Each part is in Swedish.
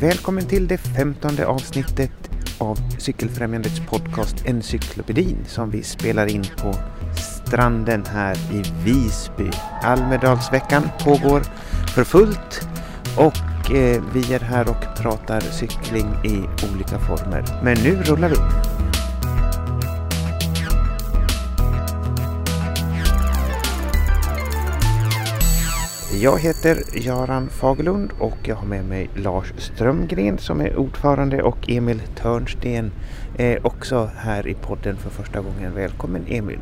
Välkommen till det femtonde avsnittet av Cykelfrämjandets podcast Encyklopedin som vi spelar in på stranden här i Visby. Almedalsveckan pågår för fullt och eh, vi är här och pratar cykling i olika former. Men nu rullar vi! Jag heter Göran Fagerlund och jag har med mig Lars Strömgren som är ordförande och Emil Törnsten är också här i podden för första gången. Välkommen Emil!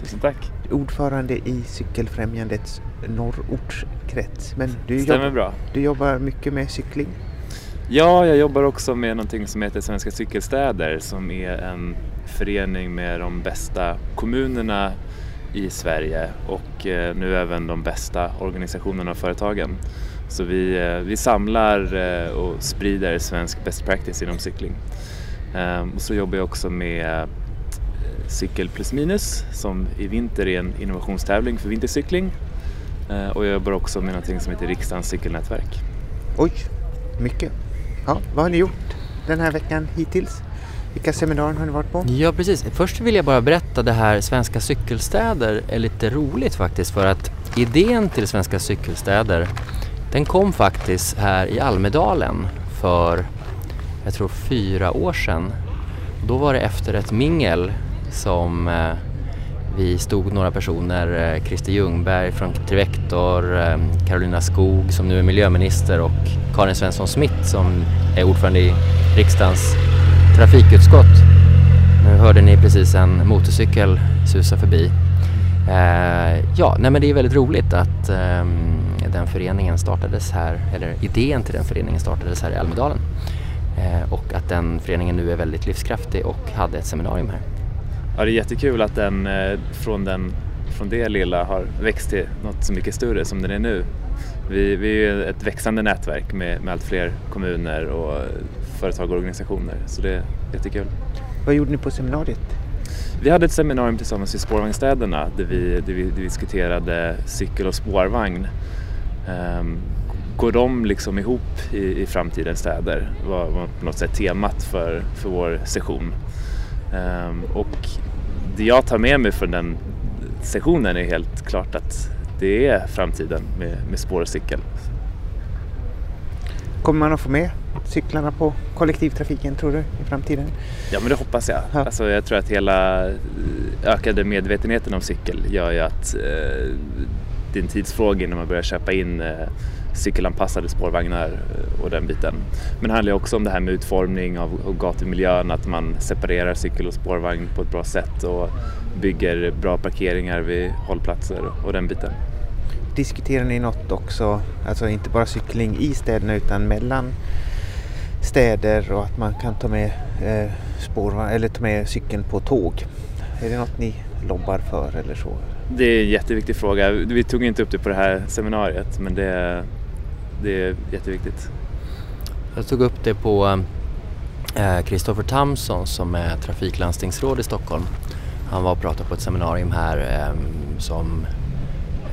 Tusen tack! Ordförande i Cykelfrämjandets norrortskrets. Men du, Stämmer jobbar, bra. du jobbar mycket med cykling? Ja, jag jobbar också med någonting som heter Svenska Cykelstäder som är en förening med de bästa kommunerna i Sverige och eh, nu även de bästa organisationerna och företagen. Så vi, eh, vi samlar eh, och sprider svensk best practice inom cykling. Ehm, och så jobbar jag också med Cykel plus minus som i vinter är en innovationstävling för vintercykling. Och jag jobbar också med något som heter Riksdagens cykelnätverk. Oj, mycket. Ja, vad har ni gjort den här veckan hittills? Vilka seminarier har ni varit på? Ja precis. Först vill jag bara berätta det här Svenska cykelstäder är lite roligt faktiskt för att idén till Svenska cykelstäder den kom faktiskt här i Almedalen för jag tror fyra år sedan. Då var det efter ett mingel som eh, vi stod några personer, eh, Christer Ljungberg från Trivector, Karolina eh, Carolina Skog som nu är miljöminister och Karin Svensson Smith som är ordförande i riksdagens trafikutskott. Nu hörde ni precis en motorcykel susa förbi. Eh, ja, nej men det är väldigt roligt att eh, den föreningen startades här, eller idén till den föreningen startades här i Almedalen. Eh, och att den föreningen nu är väldigt livskraftig och hade ett seminarium här. Ja, det är jättekul att den eh, från, den, från det lilla har växt till något så mycket större som den är nu. Vi, vi är ett växande nätverk med, med allt fler kommuner och företag och organisationer så det är jättekul. Vad gjorde ni på seminariet? Vi hade ett seminarium tillsammans i Spårvagnsstäderna där vi, där vi diskuterade cykel och spårvagn. Um, går de liksom ihop i, i framtidens städer? var, var på något sätt temat för, för vår session. Um, och det jag tar med mig från den sessionen är helt klart att det är framtiden med, med spår och cykel. Kommer man att få med cyklarna på kollektivtrafiken tror du i framtiden? Ja men det hoppas jag. Ja. Alltså, jag tror att hela eh, ökade medvetenheten om cykel gör ju att eh, det är en tidsfråga innan man börjar köpa in eh, cykelanpassade spårvagnar eh, och den biten. Men det handlar också om det här med utformning av, av gatumiljön, att man separerar cykel och spårvagn på ett bra sätt och bygger bra parkeringar vid hållplatser och den biten. Diskuterar ni något också, alltså inte bara cykling i städerna utan mellan städer och att man kan ta med eh, spår, eller ta med cykeln på tåg? Är det något ni lobbar för eller så? Det är en jätteviktig fråga. Vi tog inte upp det på det här seminariet men det, det är jätteviktigt. Jag tog upp det på Kristoffer eh, Tamson som är trafiklandstingsråd i Stockholm. Han var och pratade på ett seminarium här eh, som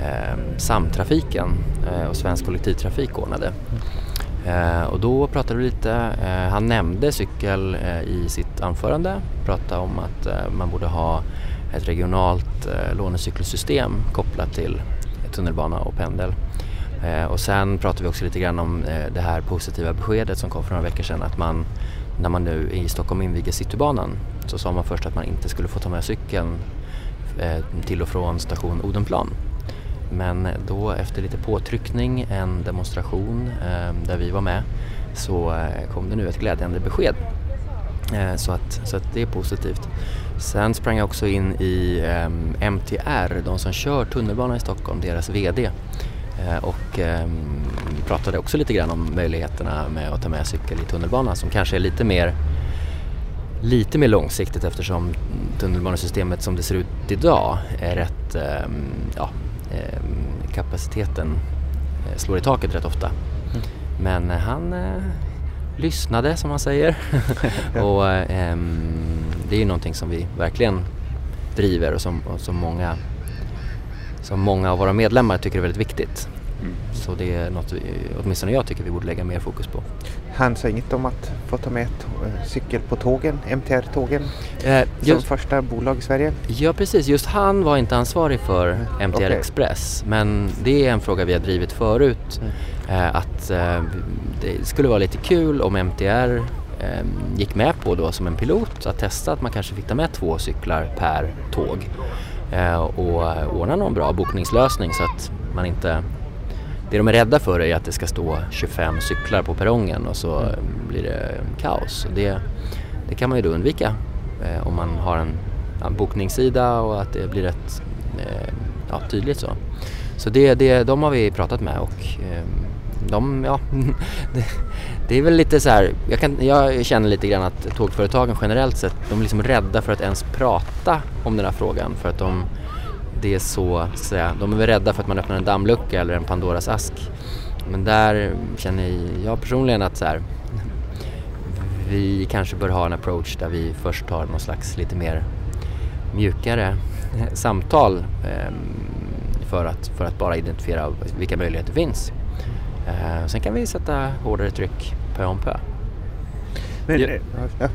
eh, Samtrafiken eh, och Svensk kollektivtrafik ordnade. Eh, Eh, och då pratade vi lite, eh, han nämnde cykel eh, i sitt anförande, pratade om att eh, man borde ha ett regionalt eh, lånecykelsystem kopplat till tunnelbana och pendel. Eh, och sen pratade vi också lite grann om det här positiva beskedet som kom för några veckor sedan att man när man nu i Stockholm inviger Citybanan så sa man först att man inte skulle få ta med cykeln till och från station Odenplan. Men då efter lite påtryckning, en demonstration eh, där vi var med, så eh, kom det nu ett glädjande besked. Eh, så, att, så att det är positivt. Sen sprang jag också in i eh, MTR, de som kör tunnelbanan i Stockholm, deras VD. Eh, och ehm, pratade också lite grann om möjligheterna med att ta med cykel i tunnelbanan som kanske är lite mer lite mer långsiktigt eftersom tunnelbanesystemet som det ser ut idag är rätt eh, ja, kapaciteten eh, slår i taket rätt ofta. Mm. Men eh, han lyssnade som man säger och ehm, det är ju någonting som vi verkligen driver och som, och som, många, som många av våra medlemmar tycker är väldigt viktigt. Mm. Så det är något vi, åtminstone jag tycker vi borde lägga mer fokus på. Han sa inget om att få ta med eh, cykel på tågen, MTR-tågen, eh, som första bolag i Sverige? Ja precis, just han var inte ansvarig för MTR okay. Express men det är en fråga vi har drivit förut mm. eh, att eh, det skulle vara lite kul om MTR eh, gick med på då som en pilot att testa att man kanske fick ta med två cyklar per tåg eh, och ordna någon bra bokningslösning så att man inte det de är rädda för är att det ska stå 25 cyklar på perrongen och så mm. blir det kaos. Det, det kan man ju då undvika eh, om man har en, en bokningssida och att det blir rätt eh, ja, tydligt så. Så det, det, de har vi pratat med och eh, de, ja, det, det, är väl lite så här, jag, kan, jag känner lite grann att tågföretagen generellt sett, de är liksom rädda för att ens prata om den här frågan för att de det är så, så säga, de är väl rädda för att man öppnar en dammlucka eller en Pandoras ask. Men där känner jag personligen att så här, vi kanske bör ha en approach där vi först tar någon slags lite mer mjukare samtal eh, för, att, för att bara identifiera vilka möjligheter finns. Eh, sen kan vi sätta hårdare tryck pö om pö. Men, ja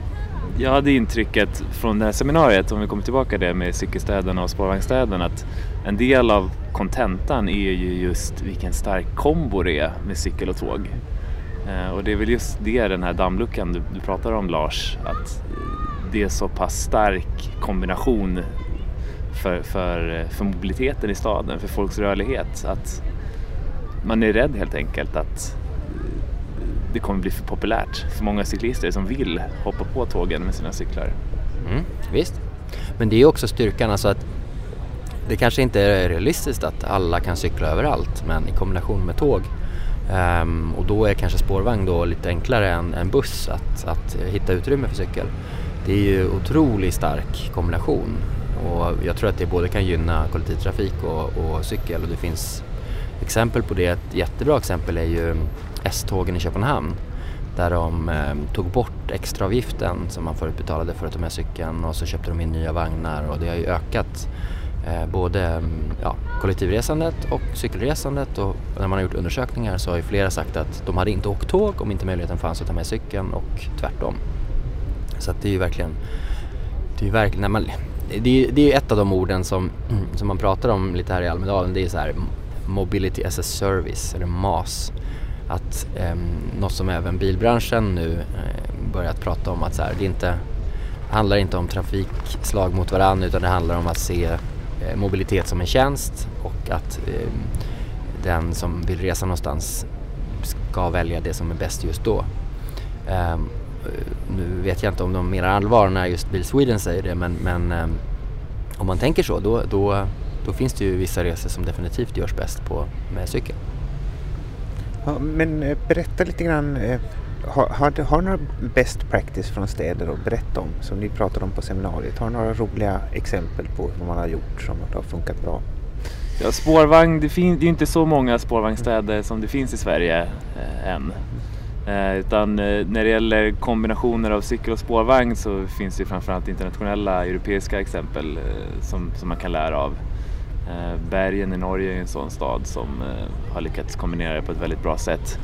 jag hade intrycket från det här seminariet, om vi kommer tillbaka till det med cykelstäderna och spårvagnsstäderna, att en del av kontentan är ju just vilken stark kombo det är med cykel och tåg. Eh, och det är väl just det, den här dammluckan du, du pratar om Lars, att det är så pass stark kombination för, för, för mobiliteten i staden, för folks rörlighet, att man är rädd helt enkelt att det kommer bli för populärt för många cyklister som vill hoppa på tågen med sina cyklar. Mm, visst, men det är också styrkan alltså att det kanske inte är realistiskt att alla kan cykla överallt men i kombination med tåg um, och då är kanske spårvagn då lite enklare än, än buss att, att hitta utrymme för cykel. Det är ju otroligt stark kombination och jag tror att det både kan gynna kollektivtrafik och, och cykel och det finns exempel på det. Ett jättebra exempel är ju S-tågen i Köpenhamn där de eh, tog bort extraavgiften som man förut betalade för att ta med cykeln och så köpte de in nya vagnar och det har ju ökat eh, både ja, kollektivresandet och cykelresandet. Och när man har gjort undersökningar så har ju flera sagt att de hade inte åkt tåg om inte möjligheten fanns att ta med cykeln och tvärtom. Så att det är ju verkligen, det är verkligen, när man, det är, det är ett av de orden som, som man pratar om lite här i Almedalen, det är så här Mobility as a Service eller MAS att eh, något som även bilbranschen nu eh, börjat prata om att så här, det inte handlar inte om trafikslag mot varandra utan det handlar om att se eh, mobilitet som en tjänst och att eh, den som vill resa någonstans ska välja det som är bäst just då. Ehm, eh, nu vet jag inte om de menar allvar när just Bil Sweden säger det men, men ehm, om man tänker så då, då, då finns det ju vissa resor som definitivt görs bäst på, med cykel. Ja, men eh, berätta lite grann. Eh, har, har, har några best practice från städer att berätta om som ni pratade om på seminariet? Har några roliga exempel på vad man har gjort som har funkat bra? Ja, spårvagn, det, fin- det är inte så många spårvagnsstäder som det finns i Sverige eh, än. Eh, utan eh, när det gäller kombinationer av cykel och spårvagn så finns det framförallt internationella europeiska exempel eh, som, som man kan lära av. Eh, bergen i Norge är en sån stad som eh, har lyckats kombinera det på ett väldigt bra sätt.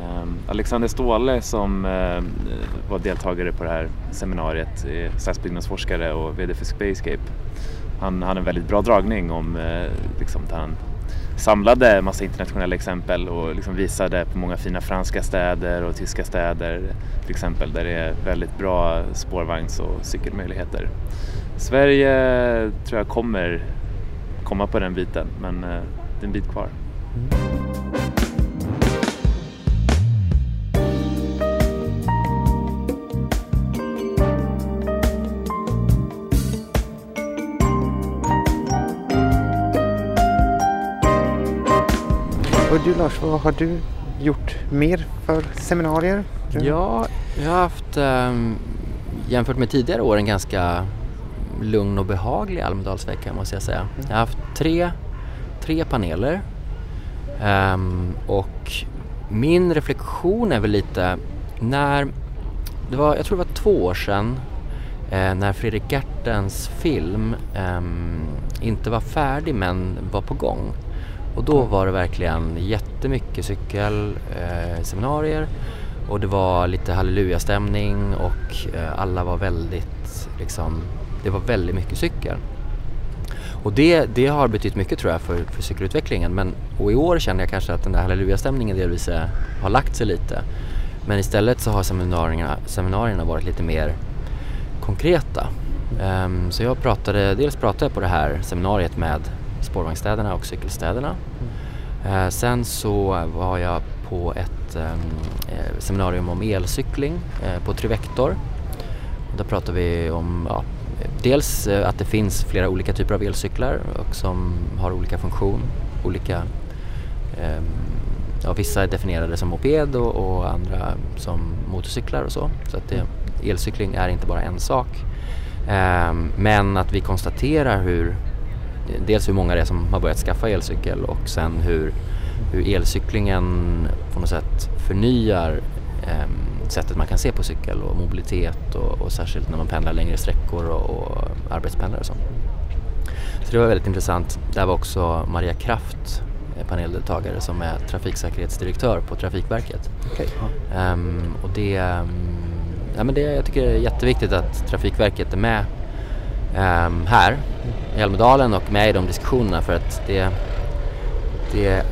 Eh, Alexander Ståhle som var deltagare på det här seminariet, är stadsbyggnadsforskare och VD för Spacescape. Han hade en väldigt bra dragning om liksom, där han samlade massa internationella exempel och liksom visade på många fina franska städer och tyska städer till exempel där det är väldigt bra spårvagns och cykelmöjligheter. Sverige tror jag kommer komma på den biten men eh, det är en bit kvar. Och du Lars, vad har du gjort mer för seminarier? Ja, jag har haft um, jämfört med tidigare år en ganska lugn och behaglig Almedalsvecka måste jag säga. Jag har haft tre, tre paneler um, och min reflektion är väl lite när, det var, jag tror det var två år sedan eh, när Fredrik Gertens film eh, inte var färdig men var på gång. Och då var det verkligen jättemycket cykelseminarier eh, och det var lite hallelujastämning och eh, alla var väldigt, liksom, det var väldigt mycket cykel. Och det, det har betytt mycket tror jag för, för cykelutvecklingen. Men, och i år känner jag kanske att den där hallelujastämningen delvis är, har lagt sig lite. Men istället så har seminarierna, seminarierna varit lite mer konkreta. Um, så jag pratade, dels pratade jag på det här seminariet med spårvagnsstäderna och cykelstäderna. Mm. Uh, sen så var jag på ett um, seminarium om elcykling uh, på Trivector. Där pratade vi om ja, dels eh, att det finns flera olika typer av elcyklar och som har olika funktion, olika ehm, ja, vissa är definierade som moped och, och, andra som motorcyklar och så. Så att det, elcykling är inte bara en sak. Um, men att vi konstaterar hur, dels hur många det är som har börjat skaffa elcykel och sen hur, hur elcyklingen på något sätt förnyar um, sättet man kan se på cykel och mobilitet och, och särskilt när man pendlar längre sträckor och, och arbetspendlar och så. Så det var väldigt intressant. Där var också Maria Kraft paneldeltagare som är trafiksäkerhetsdirektör på Trafikverket. Okay. Um, och det, um, ja, men det, jag tycker det är jätteviktigt att Trafikverket är med um, här i Almedalen och med i de diskussionerna för att det, det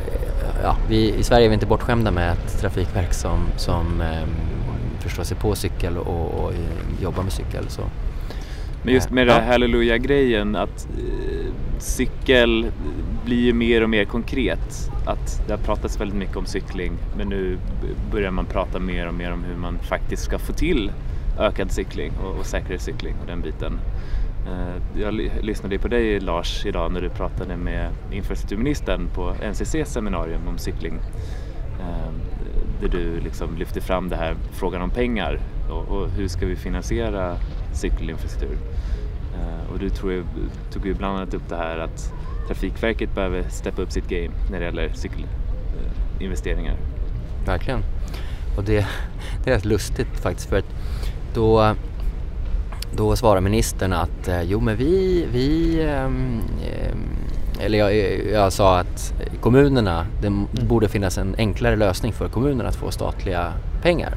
ja, vi, i Sverige är vi inte bortskämda med ett trafikverk som, som förstår sig på cykel och, och jobbar med cykel. Så. Men just med ja. den här halleluja-grejen att eh, cykel blir ju mer och mer konkret. Att det har pratats väldigt mycket om cykling men nu börjar man prata mer och mer om hur man faktiskt ska få till ökad cykling och, och säkrare cykling och den biten. Eh, jag lyssnade på dig Lars idag när du pratade med infrastrukturministern på NCC seminarium om cykling. Eh, där du liksom lyfter fram det här frågan om pengar och, och hur ska vi finansiera cykelinfrastruktur? Eh, och du tror jag, tog ju bland annat upp det här att Trafikverket behöver steppa upp sitt game när det gäller cykelinvesteringar. Eh, Verkligen. Och det, det är rätt lustigt faktiskt för att då, då svarar ministern att eh, jo men vi, vi ähm, eller jag, jag, sa att kommunerna, det mm. borde finnas en enklare lösning för kommunerna att få statliga pengar.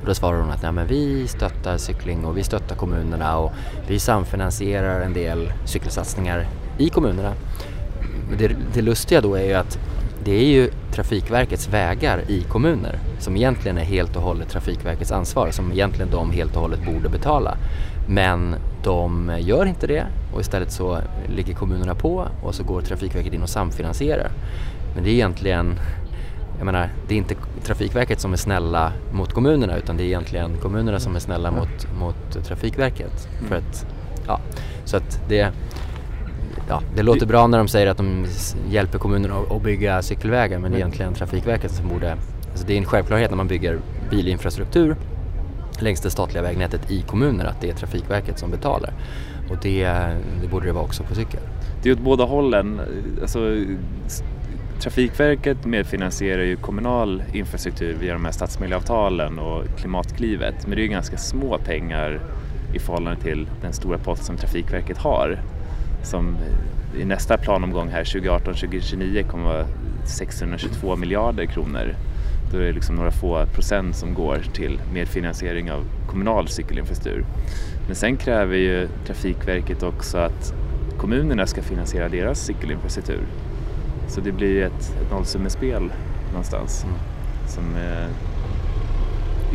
Och då svarar hon att Nej, men vi stöttar cykling och vi stöttar kommunerna och vi samfinansierar en del cykelsatsningar i kommunerna. Det, det lustiga då är ju att det är ju Trafikverkets vägar i kommuner som egentligen är helt och hållet Trafikverkets ansvar, som egentligen de helt och hållet borde betala. Men de gör inte det och istället så ligger kommunerna på och så går Trafikverket in och samfinansierar. Men det är egentligen jag menar, det är inte Trafikverket som är snälla mot kommunerna utan det är egentligen kommunerna som är snälla mot, mot Trafikverket. Mm. För att, ja, så att det, ja, det låter bra när de säger att de hjälper kommunerna att bygga cykelvägar men det är mm. egentligen Trafikverket som borde, alltså det är en självklarhet när man bygger bilinfrastruktur längs det statliga vägnätet i kommuner att det är Trafikverket som betalar. Och det, det borde det vara också på cykel. Det är åt båda hållen. Alltså, Trafikverket medfinansierar ju kommunal infrastruktur via de här stadsmiljöavtalen och Klimatklivet men det är ju ganska små pengar i förhållande till den stora pott som Trafikverket har som i nästa planomgång här 2018-2029 kommer att vara 622 miljarder kronor. Då är det liksom några få procent som går till medfinansiering av kommunal cykelinfrastruktur. Men sen kräver ju Trafikverket också att kommunerna ska finansiera deras cykelinfrastruktur. Så det blir ett, ett nollsummespel någonstans mm. som är,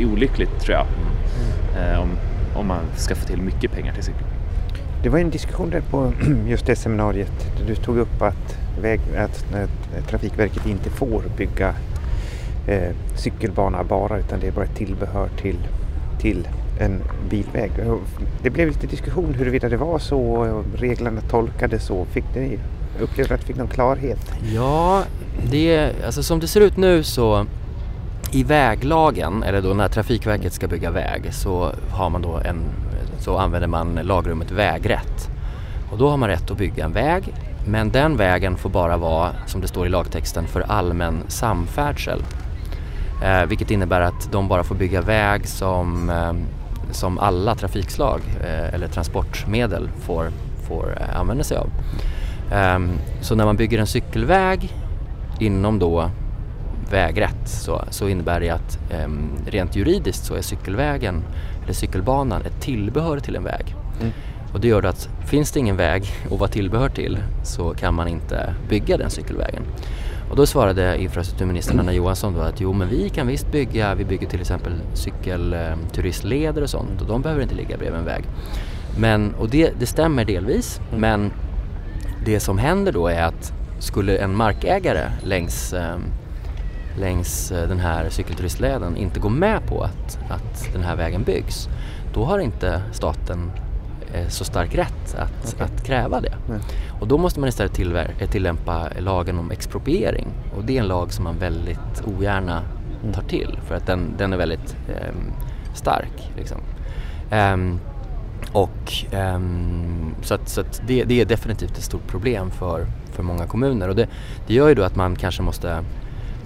är olyckligt tror jag. Mm. Eh, om, om man ska få till mycket pengar till cykel. Det var en diskussion där på just det seminariet där du tog upp att, väg, att Trafikverket inte får bygga eh, cykelbana bara utan det är bara ett tillbehör till, till en bilväg. Det blev lite diskussion huruvida det var så, reglerna tolkades så. Fick ni uppleva att du fick någon klarhet? Ja, det, alltså som det ser ut nu så i väglagen, eller då när Trafikverket ska bygga väg, så, har man då en, så använder man lagrummet vägrätt. Och då har man rätt att bygga en väg, men den vägen får bara vara, som det står i lagtexten, för allmän samfärdsel. Eh, vilket innebär att de bara får bygga väg som, eh, som alla trafikslag eh, eller transportmedel får, får eh, använda sig av. Um, så när man bygger en cykelväg inom då vägrätt så, så innebär det att eh, rent juridiskt så är cykelvägen eller cykelbanan ett tillbehör till en väg. Mm. Och det gör att finns det ingen väg att vara tillbehör till så kan man inte bygga den cykelvägen. Och då svarade infrastrukturministern Anna Johansson då att jo men vi kan visst bygga, vi bygger till exempel cykelturistleder och sånt och de behöver inte ligga bredvid en väg. Men, och det, det stämmer delvis mm. men det som händer då är att skulle en markägare längs, eh, längs eh, den här cykelturistleden inte gå med på att, att den här vägen byggs då har inte staten eh, så stark rätt att, okay. att kräva det. Mm. Och då måste man istället eh, tillämpa lagen om expropriering och det är en lag som man väldigt ogärna mm. tar till för att den, den är väldigt eh, stark. Liksom. Um, och um, så att, så att det, det, är definitivt ett stort problem för, för många kommuner och det, det gör ju då att man kanske måste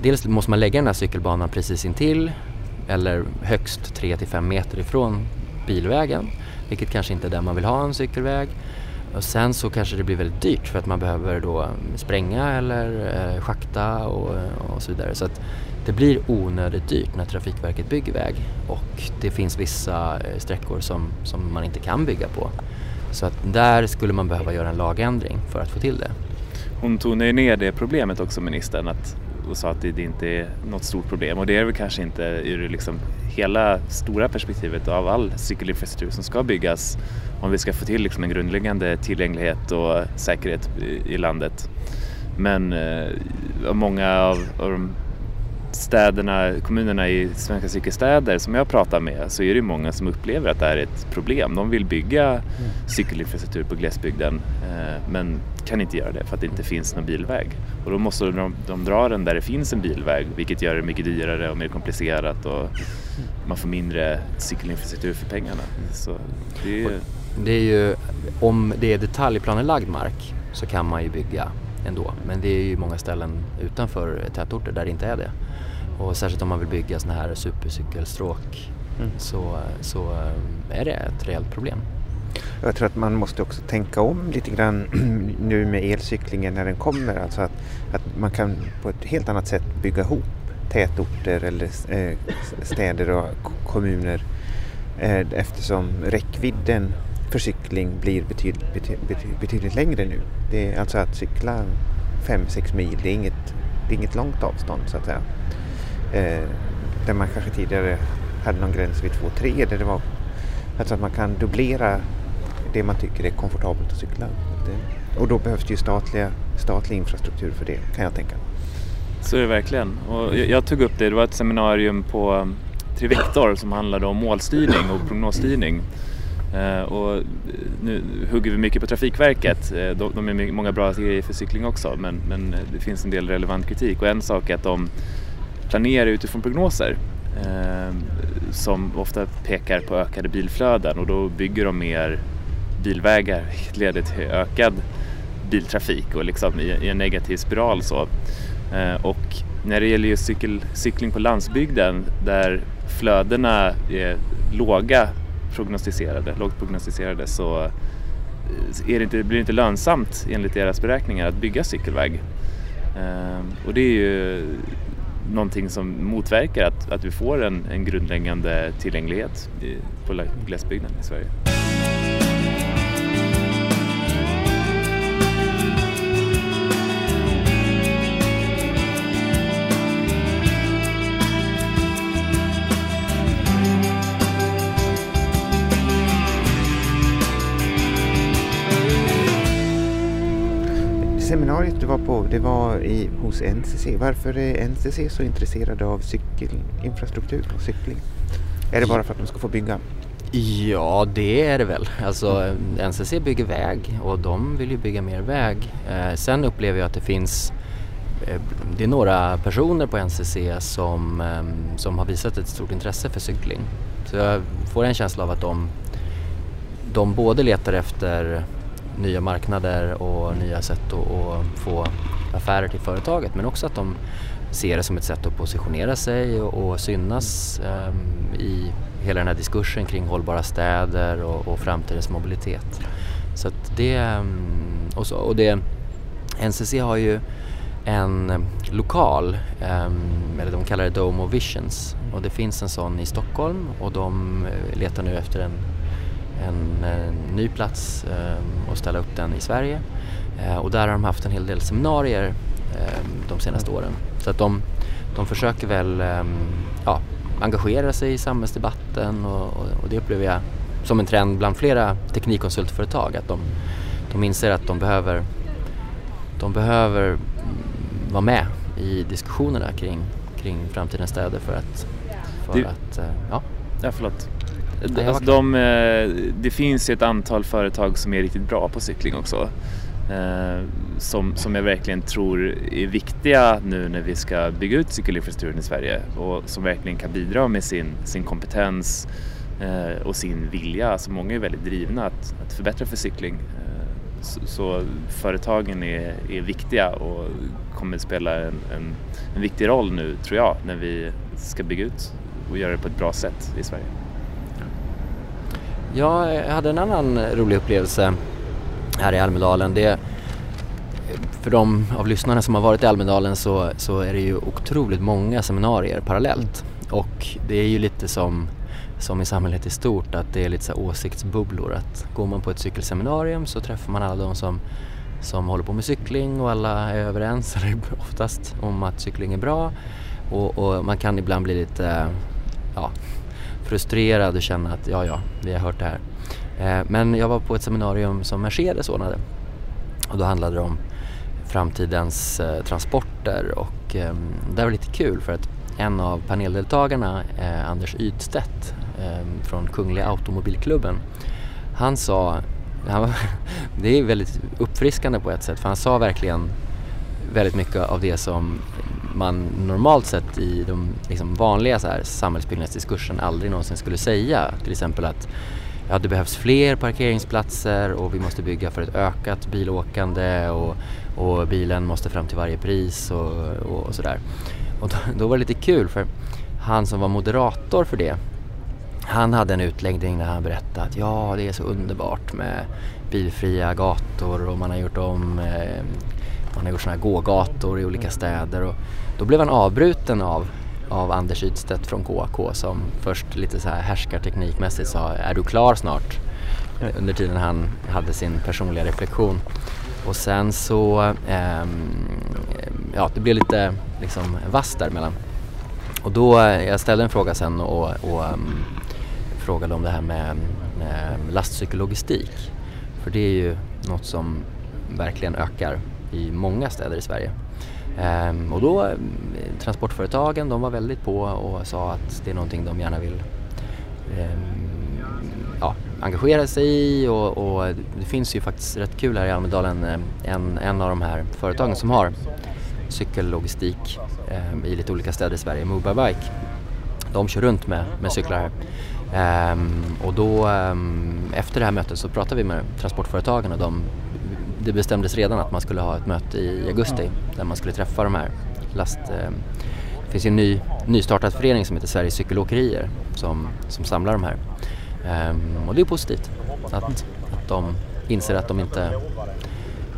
Dels måste man lägga den här cykelbanan precis intill eller högst 3 5 meter ifrån bilvägen vilket kanske inte är där man vill ha en cykelväg. Och sen så kanske det blir väldigt dyrt för att man behöver då mm, spränga eller eh, schakta och, eh, och så vidare. Så att det blir onödigt dyrt när Trafikverket bygger väg och det finns vissa eh, sträckor som, som man inte kan bygga på. Så att där skulle man behöva göra en lagändring för att få till det. Hon tonar ju ner det problemet också, ministern, att, och sa att det, det inte är något stort problem och det är väl kanske inte ur liksom hela stora perspektivet av all cykelinfrastruktur som ska byggas om vi ska få till liksom en grundläggande tillgänglighet och säkerhet i, landet. Men eh, många av, av de städerna, kommunerna i svenska cykelstäder som jag pratar med så är det många som upplever att det här är ett problem. De vill bygga mm. cykelinfrastruktur på glesbygden eh, men kan inte göra det för att det inte finns någon bilväg. Och då måste de, de dra den där det finns en bilväg vilket gör det mycket dyrare och mer komplicerat och man får mindre cykelinfrastruktur för pengarna. Så det, är... det är ju, om det är detaljplanelagd mark så kan man ju bygga ändå. Men det är ju många ställen utanför tätorter där det inte är det. Och särskilt om man vill bygga sådana här supercykelstråk mm. så, så eh, är det ett reellt problem. Jag tror att man måste också tänka om lite grann nu med elcyklingen när den kommer. Alltså att, att man kan på ett helt annat sätt bygga ihop tätorter eller eh, städer och kommuner eh, eftersom räckvidden för cykling blir betydligt, betydligt, betydligt längre nu. Det är alltså att cykla 5-6 mil, det är, inget, det är inget långt avstånd så att säga. Eh, där man kanske tidigare hade någon gräns vid 2-3 där det var alltså att man kan dubblera det man tycker är komfortabelt att cykla. Det, och då behövs det ju statliga, statlig infrastruktur för det kan jag tänka. Så är det verkligen. Och jag, tog upp det, det var ett seminarium på um, Trivector som handlade om målstyrning och prognosstyrning. Eh, och nu hugger vi mycket på Trafikverket. Eh, de, de är många bra grejer för cykling också men, men det finns en del relevant kritik och en sak är att de planerar utifrån prognoser eh, som ofta pekar på ökade bilflöden och då bygger de mer bilvägar vilket leder till ökad biltrafik och liksom i, i en negativ spiral så. Eh, och när det gäller just cykel, cykling på landsbygden där flödena är låga prognostiserade, lågt prognostiserade så eh, är det inte, blir det inte lönsamt enligt deras beräkningar att bygga cykelväg. Ehm, och det är ju någonting som motverkar att, att vi får en, en grundläggande tillgänglighet på glesbygden i Sverige. Seminariet du var på, det var i, hos NCC. Varför är NCC så intresserade av cykelinfrastruktur och cykling? Är det bara för att de ska få bygga? Ja, det är det väl. Alltså NCC bygger väg och de vill ju bygga mer väg. Eh, sen upplever jag att det finns eh, det är några personer på NCC som, eh, som har visat ett stort intresse för cykling. Så jag får en känsla av att de, de både letar efter nya marknader och nya sätt att, att få affärer till företaget men också att de ser det som ett sätt att positionera sig och, och synas um, i hela den här diskursen kring hållbara städer och, och framtidens mobilitet. Så det, ehm, och, så, och det, NCC har ju en lokal, um, eller de kallar det Dome of Visions och det finns en sån i Stockholm och de eh, letar nu efter en, en, ny plats um, och ställa upp den i Sverige. Uh, och där har de haft en hel del seminarier um, de senaste åren. Så att de, de försöker väl ja, engagera sig i samhällsdebatten och, och, det upplever jag som en trend bland flera teknikkonsultföretag att de, de inser att de behöver, de behöver vara med i diskussionerna kring, kring framtidens städer för att, för det, att uh, ja. Ja, förlåt. Nej, alltså, de, eh, det finns ju ett antal företag som är riktigt bra på cykling också. Eh, som, som jag verkligen tror är viktiga nu när vi ska bygga ut cykelinfrastrukturen i Sverige och som verkligen kan bidra med sin, sin kompetens och sin vilja. Alltså många är väldigt drivna att, att förbättra för cykling. Så, så, företagen är, är viktiga och kommer spela en, en, en, viktig roll nu tror jag när vi ska bygga ut och göra det på ett bra sätt i Sverige. Jag hade en annan rolig upplevelse här i Almedalen. Det, för de av lyssnarna som har varit i Almedalen så, så är det ju otroligt många seminarier parallellt och det är ju lite som som i samhället i stort, att det är lite så åsiktsbubblor. Att går man på ett cykelseminarium så träffar man alla de som, som håller på med cykling och alla är överens, eller oftast, om att cykling är bra. Och, och man kan ibland bli lite ja, frustrerad och känna att ja, ja, vi har hört det här. Eh, men jag var på ett seminarium som Mercedes ordnade och då handlade det om framtidens eh, transporter och ehm, det var lite kul för att en av paneldeltagarna, eh, Anders Ydstedt ehm, från Kungliga Automobilklubben, han sa, han var, det är väldigt uppfriskande på ett sätt för han sa verkligen väldigt mycket av det som man normalt sett i de liksom vanliga så här, samhällsbyggnadsdiskursen aldrig någonsin skulle säga. Till exempel att ja, det behövs fler parkeringsplatser och vi måste bygga för ett ökat bilåkande och, och bilen måste fram till varje pris och, och, och sådär. Och då, då, var det lite kul för han som var moderator för det, han hade en utläggning där han berättade att ja, det är så underbart med bilfria gator och man har gjort om eh, man har gjort sådana här gågator i olika städer och då blev han avbruten av, av Anders Ydstedt från KAK som först lite så här härskarteknikmässigt sa är du klar snart? Under tiden han hade sin personliga reflektion. Och sen så, eh, ja det blev lite liksom vass däremellan. Och då, jag ställde en fråga sen och, och um, frågade om det här med um, lastcykellogistik. För det är ju något som verkligen ökar i många städer i Sverige. Ehm, och då, eh, transportföretagen de var väldigt på och sa att det är någonting de gärna vill ehm, ja, engagera sig i och, och, det finns ju faktiskt rätt kul här i Almedalen. Eh, en, en av de här företagen som har cykellogistik eh, i lite olika städer i Sverige, Mobile Bike. De kör runt med, med cyklar här. Um, och då um, efter det här mötet så pratade vi med transportföretagen och de, det bestämdes redan att man skulle ha ett möte i augusti där man skulle träffa de här last... Um, det finns en ny, nystartad förening som heter Sveriges cykelåkerier som, som samlar de här. Um, och det är positivt att, att de inser att de inte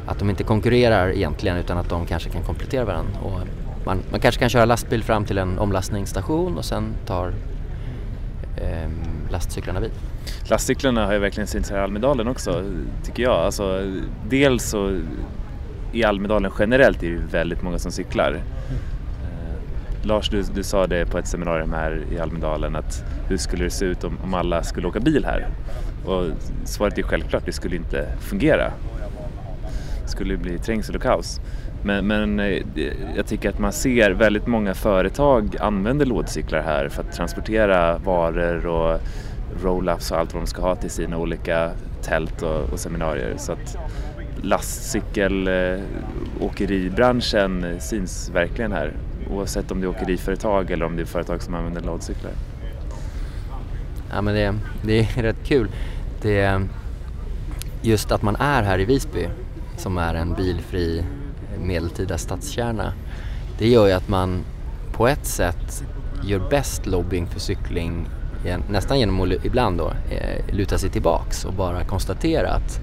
att de inte konkurrerar egentligen utan att de kanske kan komplettera varandra. Och man, man kanske kan köra lastbil fram till en omlastningsstation och sen tar eh, lastcyklarna vid. Lastcyklarna har ju verkligen synts här i Almedalen också tycker jag. Alltså, dels så i Almedalen generellt är det väldigt många som cyklar. Eh, Lars, du, du sa det på ett seminarium här i Almedalen att hur skulle det se ut om, om alla skulle åka bil här? Och svaret är självklart, det skulle inte fungera. Det skulle bli trängsel och kaos. Men, men eh, jag tycker att man ser väldigt många företag använder lådcyklar här för att transportera varor och roll-ups och allt vad de ska ha till sina olika tält och, och seminarier. Så att lastcykelåkeribranschen eh, syns verkligen här oavsett om det är åkeriföretag eller om det är företag som använder lådcyklar. Ja men det, det är rätt kul. Det, just att man är här i Visby som är en bilfri medeltida stadskärna det gör ju att man på ett sätt gör bäst lobbying för cykling nästan genom att ibland då eh, luta sig tillbaks och bara konstatera att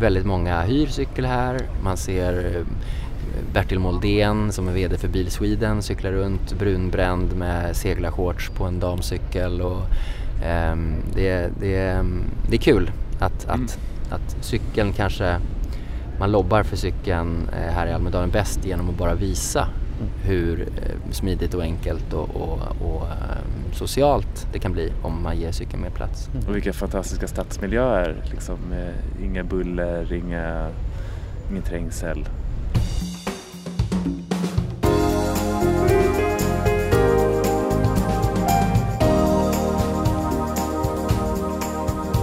väldigt många hyr cykel här. Man ser Bertil Moldén som är VD för Bil Sweden cyklar runt brunbränd med seglarshorts på en damcykel. Och, um, det, det, det är kul att, mm. att, att cykeln kanske, man lobbar för cykeln eh, här i Almedalen bäst genom att bara visa hur eh, smidigt och enkelt och, och, och um, socialt det kan bli om man ger cykeln mer plats. Mm. Och vilka fantastiska stadsmiljöer, liksom, inga buller, inga, ingen trängsel.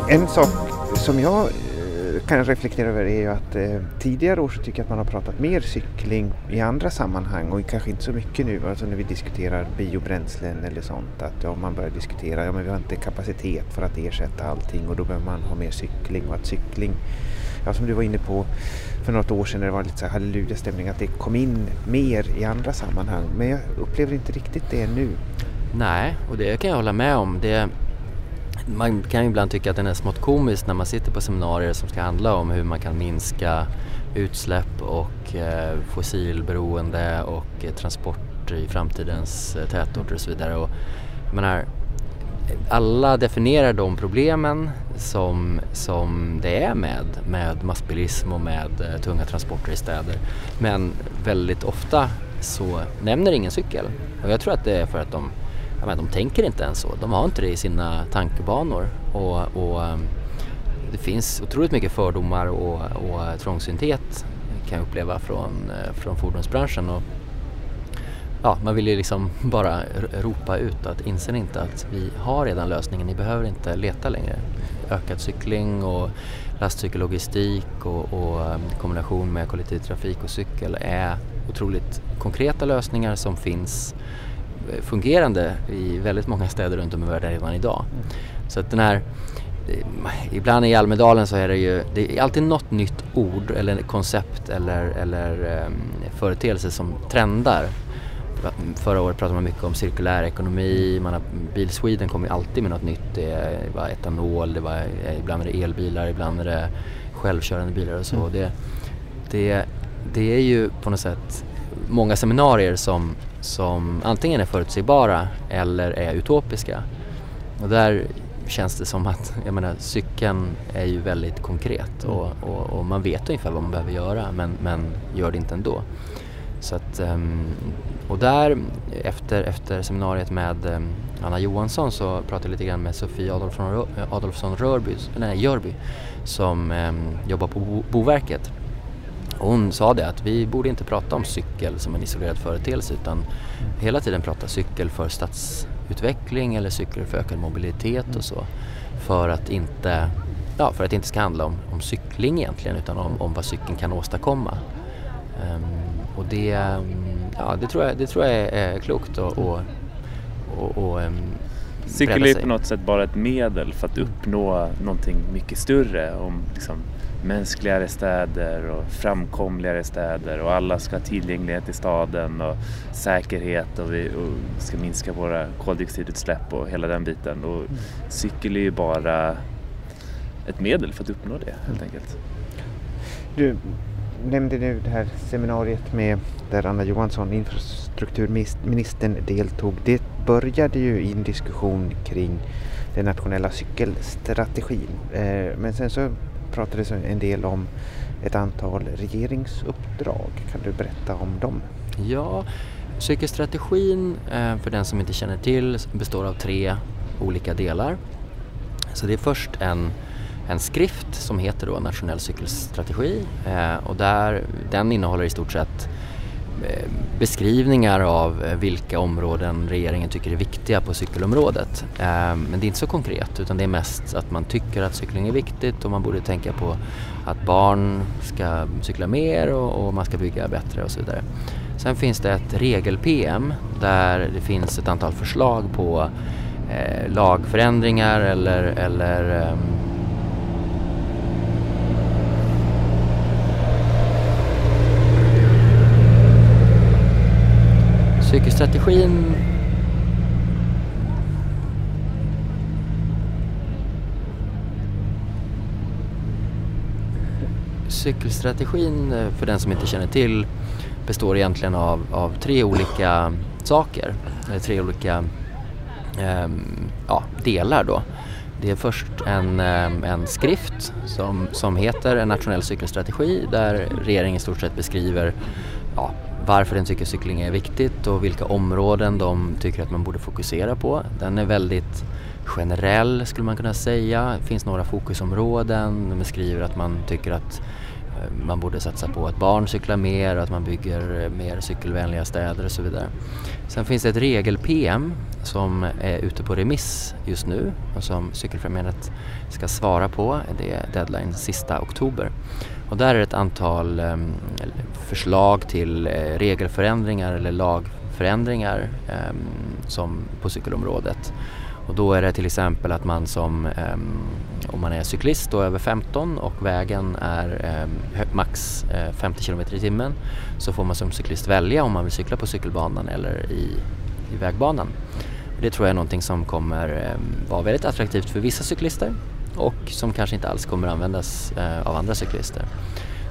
En sak som jag kan reflektera över är ju att eh, tidigare år så tycker jag att man har pratat mer cykling i andra sammanhang och kanske inte så mycket nu, alltså när vi diskuterar biobränslen eller sånt, att ja, man börjar diskutera, ja men vi har inte kapacitet för att ersätta allting och då behöver man ha mer cykling och att cykling, ja som du var inne på för något år sedan när det var lite så halleluja-stämning, att det kom in mer i andra sammanhang, men jag upplever inte riktigt det nu. Nej, och det kan jag hålla med om. Det man kan ju ibland tycka att den är smått komisk när man sitter på seminarier som ska handla om hur man kan minska utsläpp och eh, fossilberoende och eh, transport i framtidens eh, tätorter och så vidare. Och, menar, alla definierar de problemen som, som det är med, med massbilism och med eh, tunga transporter i städer. Men väldigt ofta så nämner ingen cykel. Och jag tror att det är för att de ja, men de tänker inte ens så. De har inte det i sina tankebanor. Och, och ehm, det finns otroligt mycket fördomar och, och trångsynthet kan jag uppleva från, eh, från fordonsbranschen. Och, ja, man vill ju liksom bara ropa ut att inser inte att vi har redan lösningen, ni behöver inte leta längre. Ökad cykling och lastcykellogistik och, och ehm, kombination med kollektivtrafik och cykel är otroligt konkreta lösningar som finns fungerande i väldigt många städer runt om i världen redan idag. Mm. Så att den här eh, Ibland i Almedalen så är det ju det är alltid något nytt ord eller koncept eller, eller um, företeelse som trendar. Förra året pratade man mycket om cirkulär ekonomi, man har, Bil Sweden kommer ju alltid med något nytt. Det var etanol, det var, eh, ibland är det elbilar, ibland är det självkörande bilar och så. Mm. Det, det, det är ju på något sätt många seminarier som som antingen är förutsägbara eller är utopiska. Och där känns det som att, jag menar cykeln är ju väldigt konkret och, mm. och, och, man vet ungefär vad man behöver göra men, men gör det inte ändå. Så att, ehm, och där efter, efter seminariet med ehm, Anna Johansson så pratade jag lite grann med Sofie Adolfsson, Adolfsson Rörby, nej, Jörby som um, jobbar på Boverket hon sa det att vi borde inte prata om cykel som en isolerad företeelse utan hela tiden prata cykel för stadsutveckling eller cykel för ökad mobilitet och så. För att inte, ja, för att det inte ska handla om, om cykling egentligen utan om, om vad cykeln kan åstadkomma. Um, och det, ja, det, tror jag, det tror jag är, är klokt och, och, och, och um, Cykel är på något sätt bara ett medel för att uppnå någonting mycket större. Om liksom mänskligare städer och framkomligare städer och alla ska ha tillgänglighet i staden och säkerhet och vi och ska minska våra koldioxidutsläpp och hela den biten. Och mm. cykel är ju bara ett medel för att uppnå det helt enkelt. Du nämnde nu det här seminariet med där Anna Johansson, infrastrukturministern, deltog. Det började ju i en diskussion kring den nationella cykelstrategin. Eh, men sen så pratades en del om ett antal regeringsuppdrag. Kan du berätta om dem? Ja, cykelstrategin eh, för den som inte känner till består av tre olika delar. Så det är först en, en skrift som heter då Nationell cykelstrategi eh, och där, den innehåller i stort sett Eh, beskrivningar av eh, vilka områden regeringen tycker är viktiga på cykelområdet. Eh, men det är inte så konkret utan det är mest att man tycker att cykling är viktigt och man borde tänka på att barn ska cykla mer och, man ska bygga bättre och så vidare. Sen finns det ett regel-PM där det finns ett antal förslag på lagförändringar eller, eller ehm, Cykelstrategin cykelstrategin, för den som inte känner till, består egentligen av, av tre olika saker, eller tre olika eh, ja, delar då. Det är först en, ehm, en skrift som, som heter En nationell cykelstrategi där regeringen i stort sett beskriver ja, varför den tycker cykling är viktigt och vilka områden de tycker att man borde fokusera på. Den är väldigt generell skulle man kunna säga. Det finns några fokusområden. de beskriver att man tycker att eh, man borde satsa på att barn cyklar mer och att man bygger eh, mer cykelvänliga städer och så vidare. Sen finns det ett regel-PM som är ute på remiss just nu och som Cykelfrämjandet ska svara på. Det är deadline sista oktober. Och där är det ett antal eh, förslag till eh, regelförändringar eller lagförändringar ehm, som på cykelområdet. Och då är det till exempel att man som, ehm, om man är cyklist och över 15 och vägen är ehm, max eh, 50 km i timmen så får man som cyklist välja om man vill cykla på cykelbanan eller i, i vägbanan. Det tror jag är någonting som kommer vara väldigt attraktivt för vissa cyklister och som kanske inte alls kommer användas eh, av andra cyklister.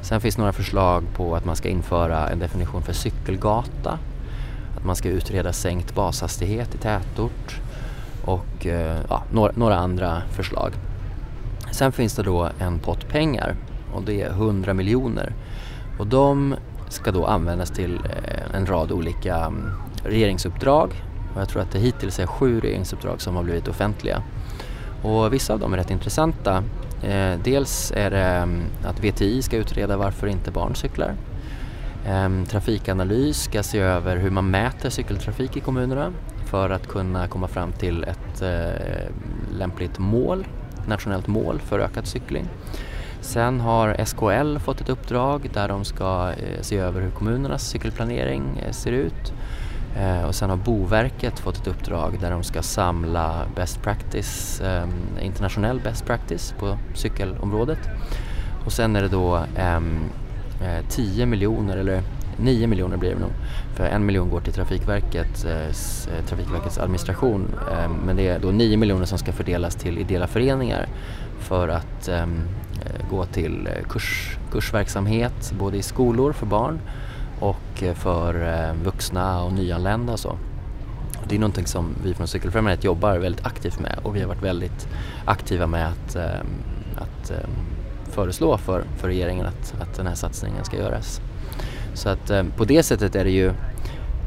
Sen finns några förslag på att man ska införa en definition för cykelgata, att man ska utreda sänkt bashastighet i tätort och eh, ja, några, några andra förslag. Sen finns det då en pott pengar och det är 100 miljoner och de ska då användas till eh, en rad olika mm, regeringsuppdrag och jag tror att det hittills är sju regeringsuppdrag som har blivit offentliga. Och vissa av dem är rätt intressanta. Eh, dels är det mm, att VTI ska utreda varför inte barn cyklar. Ehm, trafikanalys ska se över hur man mäter cykeltrafik i kommunerna för att kunna komma fram till ett eh, lämpligt mål, nationellt mål för ökad cykling. Sen har SKL fått ett uppdrag där de ska eh, se över hur kommunernas cykelplanering eh, ser ut Eh, och sen har Boverket fått ett uppdrag där de ska samla best practice, eh, internationell best practice på cykelområdet. Och sen är det då ehm, eh, 10 miljoner, eller 9 miljoner blir det nog, för en miljon går till Trafikverket, eh, Trafikverkets administration. Ehm, men det är då 9 miljoner som ska fördelas till ideella föreningar för att ehm, eh, gå till eh, kurs, kursverksamhet både i skolor för barn och eh, för eh, vuxna och nyanlända och så. Det är någonting som vi från Cykelfrämjandet jobbar väldigt aktivt med och vi har varit väldigt aktiva med att, eh, att föreslå för, för regeringen att, att den här satsningen ska göras. Så att på det sättet är det ju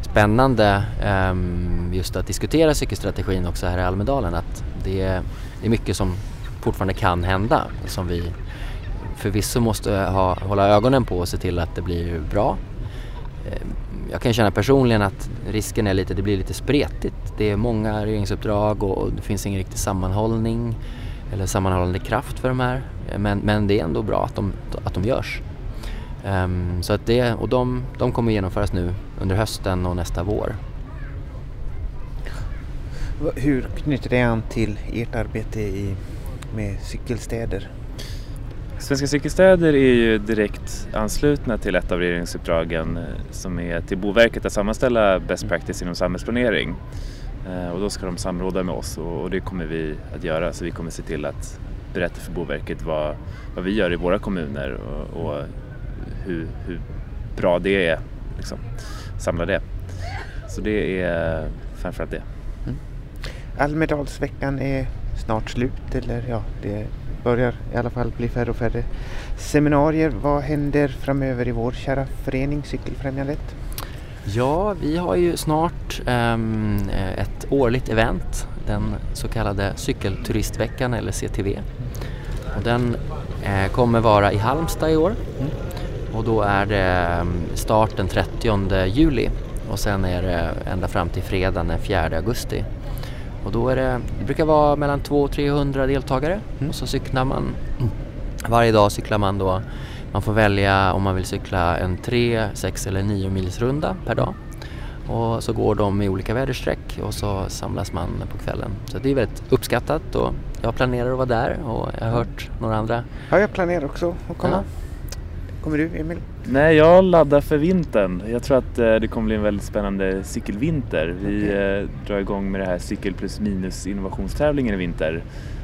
spännande ehm, just att diskutera cykelstrategin också här i Almedalen att det är, det är mycket som fortfarande kan hända som vi förvisso måste ha, hålla ögonen på och se till att det blir bra Eh, jag kan känna personligen att risken är lite, det blir lite spretigt. Det är många regeringsuppdrag och det finns ingen riktig sammanhållning eller sammanhållande kraft för de här. Men, men det är ändå bra att de, att de görs. Um, så att det, och de, de kommer genomföras nu under hösten och nästa vår. Hur knyter det an till ert arbete i, med cykelstäder? Svenska cykelstäder är ju direkt anslutna till ett av regeringsuppdragen eh, som är till Boverket att sammanställa best practice inom samhällsplanering. Eh, och då ska de samråda med oss och det kommer vi att göra så vi kommer se till att berätta för Boverket vad, vad vi gör i våra kommuner och, och hur, hur, bra det är. Liksom. Samla det. Så det är framförallt det. Mm. Almedalsveckan är snart slut eller ja, det börjar i alla fall bli färre och färre seminarier. Vad händer framöver i vår kära förening Cykelfrämjandet? Ja, vi har ju snart um, ett årligt event, den så kallade cykelturistveckan eller CTV. Och den eh, kommer vara i Halmstad i år mm. och då är det um, start den 30 juli och sen är det ända fram till fredag den 4 augusti. Och då är det, det brukar vara mellan 200 och 300 deltagare mm. och så cyklar man varje dag cyklar man då man får välja om man vill cykla en 3, 6 eller 9 mils runda per dag. Och så går de i olika väderstreck och så samlas man på kvällen. Så det är väldigt uppskattat och jag planerar att vara där och jag har hört några andra. Ja, jag planerar också att komma. Ja. Kommer du Emil? Nej, jag laddar för vintern. Jag tror att eh, det kommer bli en väldigt spännande cykelvinter. Vi okay. Eh, drar igång med det här cykel plus minus innovationstävlingen i vinter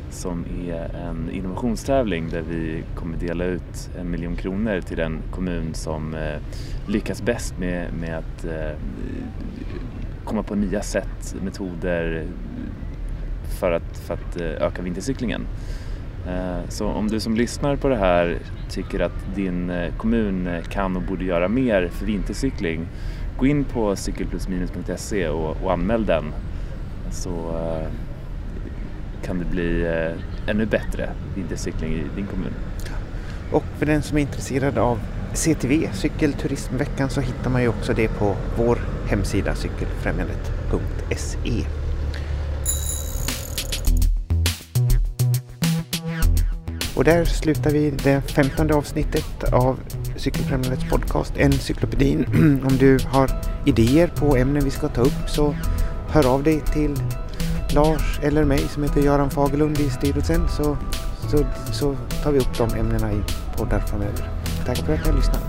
som är en innovationstävling där vi kommer dela ut en miljon kronor till den kommun som eh, lyckas bäst med, med att komma på nya sätt, metoder för att, för att öka vintercyklingen. Eh, så om du som lyssnar på det här tycker att din eh, kommun eh, kan och borde göra mer för vintercykling, gå in på cykelplusminus.se och, och anmäl den så kan det bli ännu bättre vintercykling i din kommun. Och för den som är intresserad av CTV, Cykelturismveckan, så hittar man ju också det på vår hemsida cykelfrämjandet.se. Och där slutar vi det femtonde avsnittet av Cykelfrämjandets podcast Encyklopedin. Om du har idéer på ämnen vi ska ta upp så hör av dig till Lars eller mig som heter Göran Fagerlund i styrelsen så, så, så tar vi upp de ämnena i poddar framöver. Tack för att ni har lyssnat.